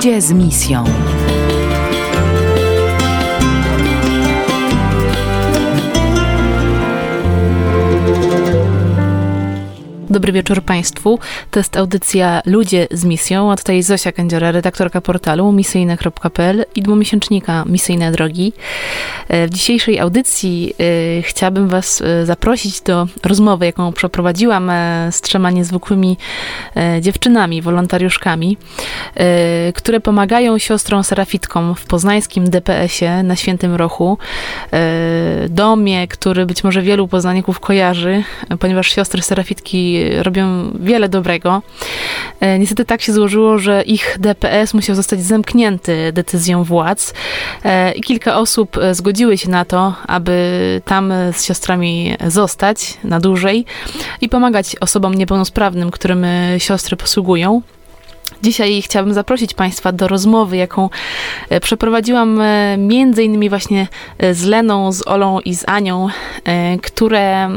Ludzie z misją. Dobry wieczór Państwu. To jest audycja Ludzie z misją, a tutaj Zosia Kędziora, redaktorka portalu misyjne.pl i dwumiesięcznika Misyjne Drogi. E, w dzisiejszej audycji y, chciałabym Was y, zaprosić do rozmowy, jaką przeprowadziłam z trzema niezwykłymi dziewczynami, wolontariuszkami, które pomagają siostrom serafitkom w poznańskim DPS-ie na Świętym Rochu. Domie, który być może wielu poznaników kojarzy, ponieważ siostry serafitki robią wiele dobrego. E, niestety tak się złożyło, że ich DPS musiał zostać zamknięty decyzją władz e, i kilka osób e, zgodziły się na to, aby tam z siostrami zostać na dłużej i pomagać osobom niepełnosprawnym, którym siostry posługują. Dzisiaj chciałabym zaprosić Państwa do rozmowy, jaką przeprowadziłam między innymi właśnie z Leną, z Olą i z Anią, które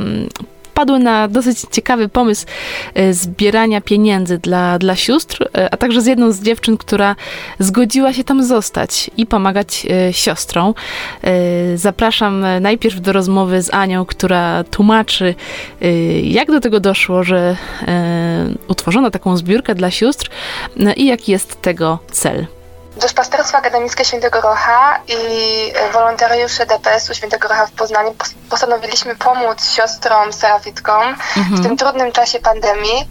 wpadły na dosyć ciekawy pomysł e, zbierania pieniędzy dla, dla sióstr, e, a także z jedną z dziewczyn, która zgodziła się tam zostać i pomagać e, siostrom. Zapraszam najpierw do rozmowy z Anią, która tłumaczy, jak do tego doszło, że utworzono taką zbiórkę dla sióstr i jaki jest tego cel. Duszpasterstwo Akademickie Świętego Rocha i e, wolontariusze DPS-u Świętego Rocha w Poznaniu postanowiliśmy pomóc siostrom serafitkom mhm. w tym trudnym czasie pandemii,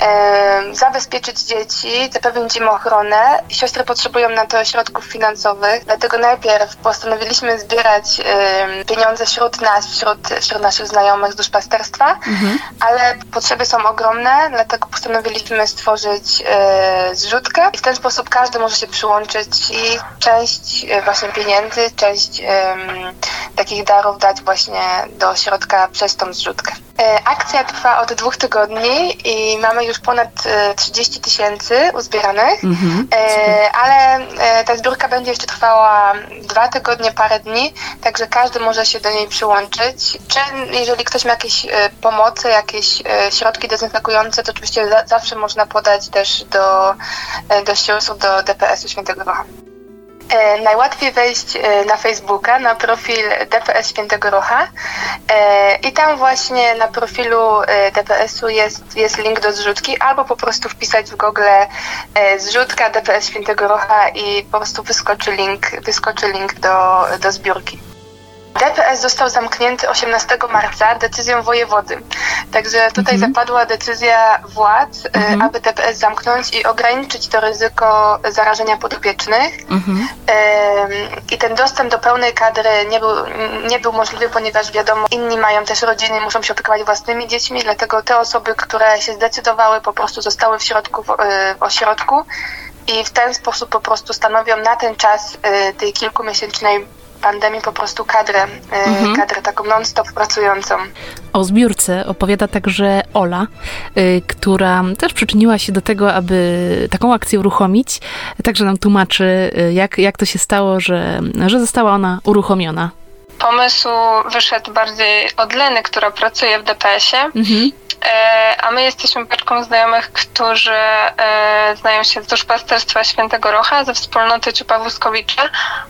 e, zabezpieczyć dzieci, zapewnić im ochronę. Siostry potrzebują na to środków finansowych, dlatego najpierw postanowiliśmy zbierać e, pieniądze wśród nas, wśród, wśród naszych znajomych z duszpasterstwa, mhm. ale potrzeby są ogromne, dlatego postanowiliśmy stworzyć e, zrzutkę i w ten sposób każdy może się przyłączyć i część e, właśnie pieniędzy, część um, takich darów dać właśnie do środka przez tą zrzutkę. E, akcja trwa od dwóch tygodni i mamy już ponad 30 e, tysięcy uzbieranych, mhm, ale ta zbiórka będzie jeszcze trwała dwa tygodnie, parę dni, także każdy może się do niej przyłączyć. Czy jeżeli ktoś ma jakieś pomocy, jakieś środki dezynfekujące, to oczywiście zawsze można podać też do, do sióstr, do DPS-u Świętego. E, najłatwiej wejść e, na Facebooka, na profil DPS Świętego Rocha e, i tam właśnie na profilu DPS-u jest, jest link do zrzutki, albo po prostu wpisać w Google zrzutka DPS Świętego Rocha i po prostu wyskoczy link, wyskoczy link do, do zbiórki. DPS został zamknięty 18 marca decyzją wojewody. Także tutaj mhm. zapadła decyzja władz, y, mhm. aby DPS zamknąć i ograniczyć to ryzyko zarażenia podopiecznych. Mhm. I ten dostęp do pełnej kadry nie był, nie był możliwy, ponieważ wiadomo, inni mają też rodziny, muszą się opiekować własnymi dziećmi, dlatego te osoby, które się zdecydowały, po prostu zostały w środku, w, y, w ośrodku i w ten sposób po prostu stanowią na ten czas y, tej kilkumiesięcznej pandemii po prostu kadrę, e, mhm. kadrę taką non-stop pracującą. O zbiórce opowiada także Ola, y, która też przyczyniła się do tego, aby taką akcję uruchomić. Także nam tłumaczy, y, jak, jak to się stało, że, że została ona uruchomiona pomysł wyszedł bardziej od Leny, która pracuje w DPS-ie. Mhm. E, a my jesteśmy paczką znajomych, którzy e, znają się z duszpasterstwa Świętego Rocha, ze wspólnoty Ciupa Wózkowicza,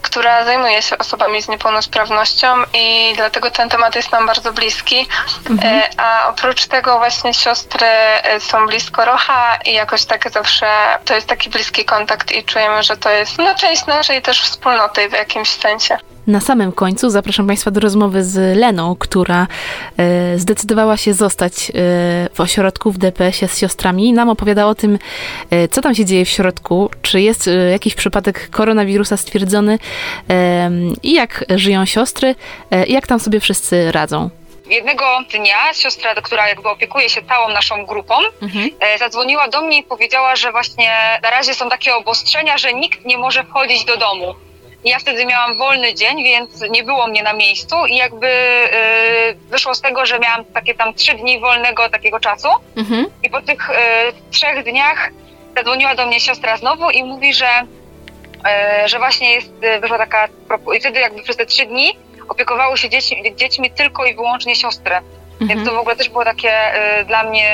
która zajmuje się osobami z niepełnosprawnością i dlatego ten temat jest nam bardzo bliski. Mhm. E, a oprócz tego właśnie siostry są blisko Rocha i jakoś tak zawsze to jest taki bliski kontakt i czujemy, że to jest no, część naszej też wspólnoty w jakimś sensie. Na samym końcu zapraszam Państwa do rozmowy z Leną, która e, zdecydowała się zostać e, w ośrodku w DPS-ie z siostrami. Nam opowiada o tym, e, co tam się dzieje w środku, czy jest jakiś przypadek koronawirusa stwierdzony i jak żyją siostry, jak tam sobie wszyscy radzą. Jednego dnia siostra, która jakby opiekuje się całą naszą grupą, mhm. zadzwoniła do mnie i powiedziała, że właśnie na razie są takie obostrzenia, że nikt nie może wchodzić do domu. Ja wtedy miałam wolny dzień, więc nie było mnie na miejscu i jakby yy, wyszło z tego, że miałam takie tam trzy dni wolnego takiego czasu mhm. i po tych yy, trzech dniach zadzwoniła do mnie siostra znowu i mówi, że, yy, że właśnie jest, y, wyszła taka, i wtedy jakby przez te trzy dni opiekowały się dziećmi, dziećmi tylko i wyłącznie siostry. Mhm. Więc to w ogóle też było takie y, dla mnie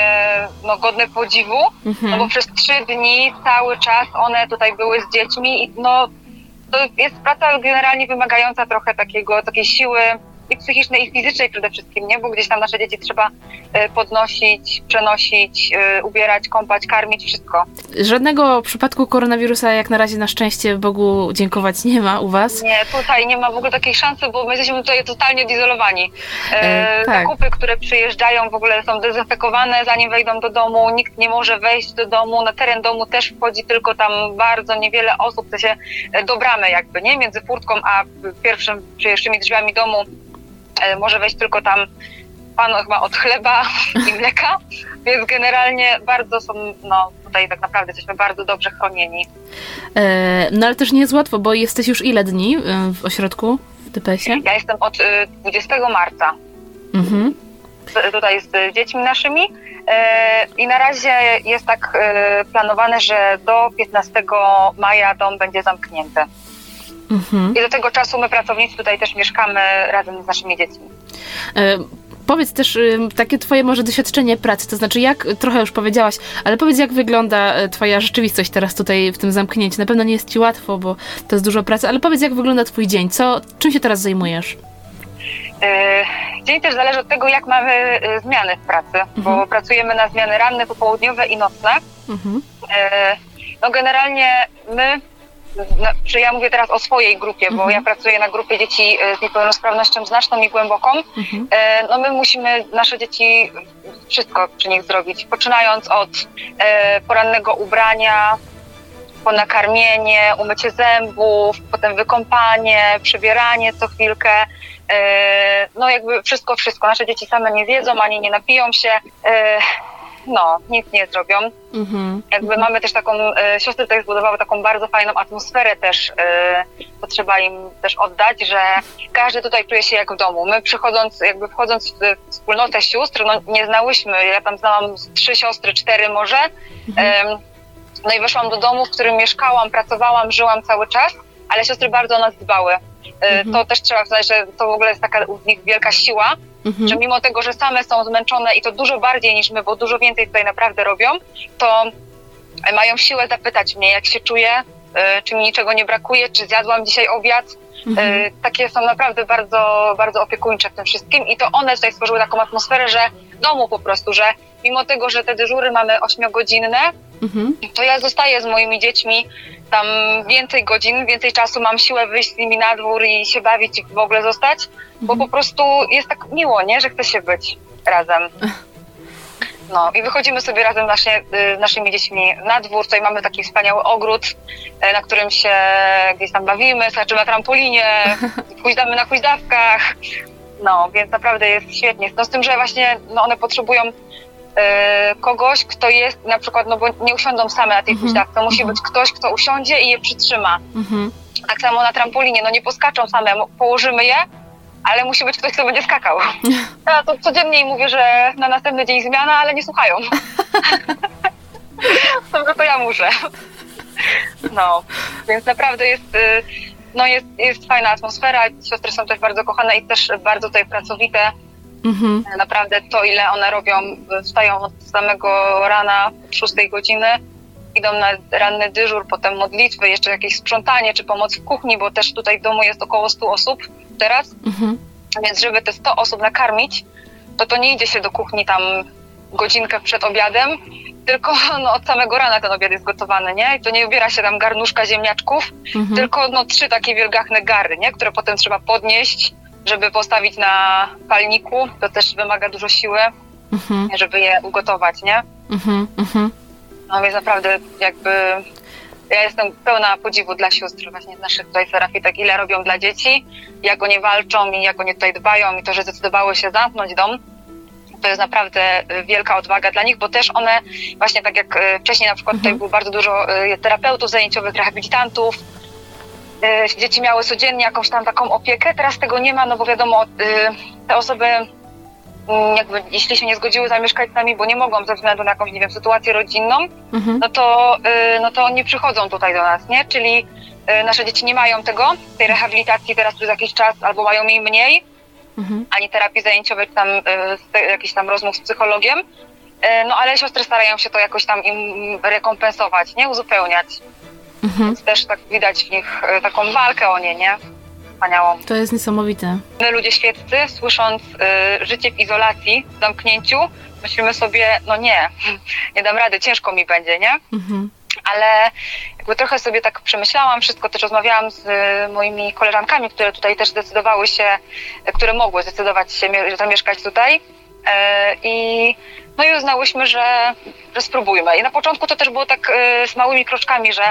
no, godne podziwu, mhm. no bo przez trzy dni cały czas one tutaj były z dziećmi i no to jest praca generalnie wymagająca trochę takiego, takiej siły i psychicznej, i fizycznej przede wszystkim, nie? Bo gdzieś tam nasze dzieci trzeba e, podnosić, przenosić, e, ubierać, kąpać, karmić, wszystko. Żadnego przypadku koronawirusa jak na razie na szczęście Bogu dziękować nie ma u was? Nie, tutaj nie ma w ogóle takiej szansy, bo my jesteśmy tutaj totalnie odizolowani. E, e, tak. Zakupy, które przyjeżdżają w ogóle są dezynfekowane zanim wejdą do domu, nikt nie może wejść do domu, na teren domu też wchodzi tylko tam bardzo niewiele osób, to się do bramy jakby, nie? Między furtką a pierwszym, pierwszymi drzwiami domu może wejść tylko tam pan chyba od chleba i mleka, więc generalnie bardzo są, no tutaj tak naprawdę jesteśmy bardzo dobrze chronieni. E, no ale też nie jest łatwo, bo jesteś już ile dni e, w ośrodku w DPS-ie? Ja jestem od 20 marca. Mhm. Tutaj z dziećmi naszymi i na razie jest tak planowane, że do 15 maja dom będzie zamknięty. Mhm. I do tego czasu my pracownicy tutaj też mieszkamy razem z naszymi dziećmi. E, powiedz też y, takie twoje może doświadczenie pracy, to znaczy jak, trochę już powiedziałaś, ale powiedz jak wygląda e, twoja rzeczywistość teraz tutaj w tym zamknięciu. Na pewno nie jest ci łatwo, bo to jest dużo pracy, ale powiedz jak wygląda twój dzień, co, czym się teraz zajmujesz? E, dzień też zależy od tego, jak mamy e, zmiany w pracy, mhm. bo pracujemy na zmiany ranne, popołudniowe i nocne. Mhm. No generalnie my czy ja mówię teraz o swojej grupie, bo mhm. ja pracuję na grupie dzieci e, z niepełnosprawnością znaczną i głęboką. Mhm. E, no my musimy nasze dzieci wszystko przy nich zrobić, poczynając od e, porannego ubrania, po nakarmienie, umycie zębów, potem wykąpanie, przebieranie co chwilkę. No jakby wszystko, wszystko. Nasze dzieci same nie zjedzą, ani nie napiją się no, nic nie zrobią. Mhm. Jakby mamy też taką, e, siostry tutaj zbudowały taką bardzo fajną atmosferę też, e, to trzeba im też oddać, że każdy tutaj czuje się jak w domu. My przychodząc, jakby wchodząc w wspólnotę sióstr, no nie znałyśmy, ja tam znałam trzy siostry, cztery może, mhm. no i weszłam do domu, w którym mieszkałam, pracowałam, żyłam cały czas, ale siostry bardzo o nas dbały. E, mhm. To też trzeba znać, że to w ogóle jest taka u nich wielka siła, Mhm. Że mimo tego, że same są zmęczone i to dużo bardziej niż my, bo dużo więcej tutaj naprawdę robią, to mają siłę zapytać mnie, jak się czuję, y, czy mi niczego nie brakuje, czy zjadłam dzisiaj obiad. Mhm. Y, takie są naprawdę bardzo, bardzo opiekuńcze w tym wszystkim i to one tutaj stworzyły taką atmosferę, że domu po prostu, że mimo tego, że te dyżury mamy ośmiogodzinne, mhm. to ja zostaję z moimi dziećmi tam więcej godzin, więcej czasu, mam siłę wyjść z nimi na dwór i się bawić i w ogóle zostać, bo mhm. po prostu jest tak miło, nie, że chce się być razem. No i wychodzimy sobie razem nasze, y, naszymi dziećmi na dwór. Tutaj mamy taki wspaniały ogród, y, na którym się gdzieś tam bawimy, skaczemy na trampolinie, huźdamy na huźdawkach. No, więc naprawdę jest świetnie. No z tym, że właśnie no, one potrzebują kogoś, kto jest na przykład, no bo nie usiądą same na tej mhm. huśtawce, to musi mhm. być ktoś, kto usiądzie i je przytrzyma. Mhm. Tak samo na trampolinie, no nie poskaczą same, położymy je, ale musi być ktoś, kto będzie skakał. Ja to codziennie mówię, że na następny dzień zmiana, ale nie słuchają. Dobrze, to ja muszę. No, więc naprawdę jest, y, no jest, jest fajna atmosfera, siostry są też bardzo kochane i też bardzo tutaj pracowite Mhm. Naprawdę to, ile one robią, wstają od samego rana, 6 godziny, idą na ranny dyżur, potem modlitwy, jeszcze jakieś sprzątanie czy pomoc w kuchni, bo też tutaj w domu jest około 100 osób teraz. Mhm. Więc żeby te 100 osób nakarmić, to to nie idzie się do kuchni tam godzinkę przed obiadem, tylko no, od samego rana ten obiad jest gotowany, nie? I to nie ubiera się tam garnuszka ziemniaczków, mhm. tylko no, trzy takie wielgachne gary, nie? Które potem trzeba podnieść, żeby postawić na palniku, to też wymaga dużo siły, mhm. żeby je ugotować, nie? Mhm, mhm. No więc naprawdę jakby ja jestem pełna podziwu dla sióstr właśnie z naszych tutaj serafitek, ile robią dla dzieci, jak oni walczą i jak oni tutaj dbają i to, że zdecydowały się zamknąć dom, to jest naprawdę wielka odwaga dla nich, bo też one właśnie tak jak e, wcześniej na przykład mhm. tutaj było bardzo dużo e, terapeutów zajęciowych, rehabilitantów, dzieci miały codziennie jakąś tam taką opiekę. Teraz tego nie ma, no bo wiadomo, e, te osoby mm, jakby, jeśli się nie zgodziły zamieszkać z nami, bo nie mogą ze względu na jakąś, nie wiem, sytuację rodzinną, mhm. no, to, e, no to nie przychodzą tutaj do nas, nie? Czyli nasze dzieci nie mają tego, tej rehabilitacji teraz przez jakiś czas, albo mają jej mniej, mhm. ani terapii zajęciowej, czy tam jakichś tam rozmów z psychologiem. No ale siostry starają się to jakoś tam im rekompensować, nie? Uzupełniać. Mhm. Więc też tak widać w nich y, taką walkę o nie, nie? Wspaniałą. To jest niesamowite. My ludzie świeccy, słysząc y, życie w izolacji, w zamknięciu, myślimy sobie, no nie, nie dam rady, ciężko mi będzie, nie? Mhm ale jakby trochę sobie tak przemyślałam wszystko, też rozmawiałam z moimi koleżankami, które tutaj też zdecydowały się, które mogły zdecydować się zamieszkać tutaj e, i no i uznałyśmy, że, że spróbujmy. I na początku to też było tak e, z małymi kroczkami, że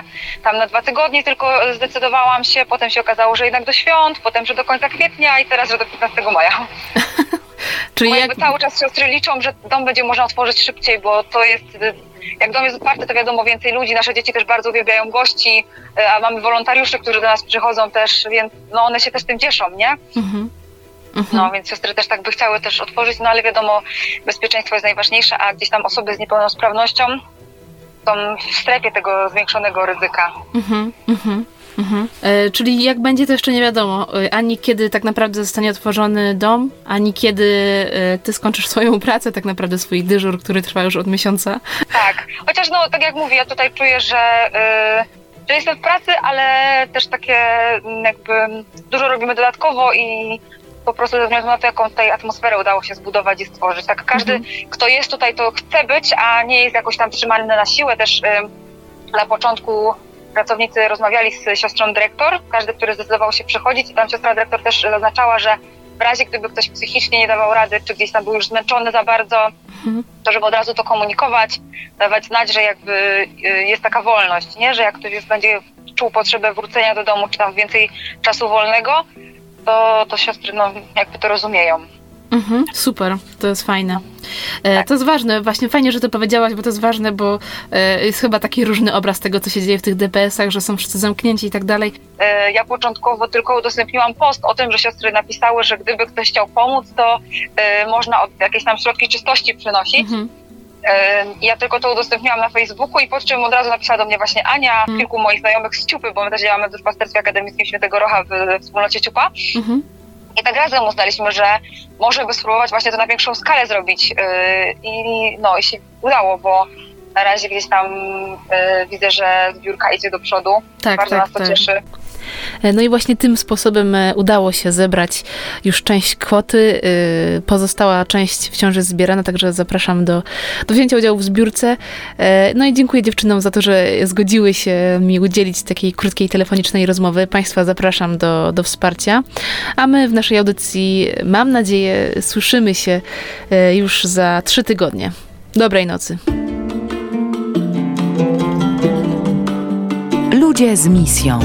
tam na dwa tygodnie tylko zdecydowałam się, potem się okazało, że jednak do świąt, potem, że do końca kwietnia i teraz, że do 15 maja. Czyli jak... cały czas siostry liczą, że dom będzie można otworzyć szybciej, bo to jest jak dom jest otwarty, to wiadomo więcej ludzi. Nasze dzieci też bardzo uwielbiają gości, e, a mamy wolontariuszy, którzy do nas przychodzą też, więc no one się też tym cieszą, nie? Mhm. Mhm. No, więc siostry też tak by chciały też otworzyć, no ale wiadomo, bezpieczeństwo jest najważniejsze, a gdzieś tam osoby z niepełnosprawnością są w strefie tego zwiększonego ryzyka. Mhm, mhm. Mhm. E, czyli jak będzie, to jeszcze nie wiadomo. E, ani kiedy tak naprawdę zostanie otworzony dom, ani kiedy e, ty skończysz swoją pracę, tak naprawdę swój dyżur, który trwa już od miesiąca. Tak. Chociaż no, tak jak mówię, ja tutaj czuję, że, yy, że jestem w pracy, ale też takie jakby dużo robimy dodatkowo i po prostu ze względu na to, jaką tutaj atmosferę udało się zbudować i stworzyć. Tak każdy, mhm. kto jest tutaj, to chce być, a nie jest jakoś tam trzymany na siłę. Też na początku pracownicy rozmawiali z siostrą dyrektor, każdy, który zdecydował się przychodzić i tam siostra dyrektor też zaznaczała, że w razie gdyby ktoś psychicznie nie dawał rady, czy gdzieś tam był już zmęczony za bardzo, mhm. to żeby od razu to komunikować, dawać znać, że jakby y, jest taka wolność, nie? że jak ktoś już będzie czuł potrzebę wrócenia do domu, czy tam więcej czasu wolnego, to, to siostry no, jakby to rozumieją. Mhm, super, to jest fajne. E. To jest ważne, właśnie fajnie, że to powiedziałaś, bo to jest ważne, bo e, jest chyba taki różny obraz tego, co się dzieje w tych DPS-ach, że są wszyscy zamknięci i tak dalej. E, ja początkowo tylko udostępniłam post o tym, że siostry napisały, że gdyby ktoś chciał pomóc, to można jakieś tam środki czystości przynosić. Mhm. Ja tylko to udostępniłam na Facebooku i po czym od razu napisała do mnie właśnie Ania, mhm. kilku moich znajomych z Ciupy, bo my też działamy w Duszpasterstwie Akademickim Świętego Rocha w wspólnocie Ciupa. Mhm. I tak razem uznaliśmy, że może by spróbować właśnie to na większą skalę zrobić. Y, I no i się udało, bo na razie gdzieś tam y, widzę, że zbiórka idzie do przodu. Tak, Bardzo tak, nas to tak. cieszy. E, no i właśnie tym sposobem e, udało się zebrać już część kwoty. E, pozostała część wciąż jest zbierana, także zapraszam do, do wzięcia udziału w zbiórce. No i dziękuję dziewczynom za to, że zgodziły się mi udzielić takiej krótkiej telefonicznej rozmowy. Państwa zapraszam do, do wsparcia. A my w naszej audycji, mam nadzieję, słyszymy się już za trzy tygodnie. Dobrej nocy. Ludzie z misją.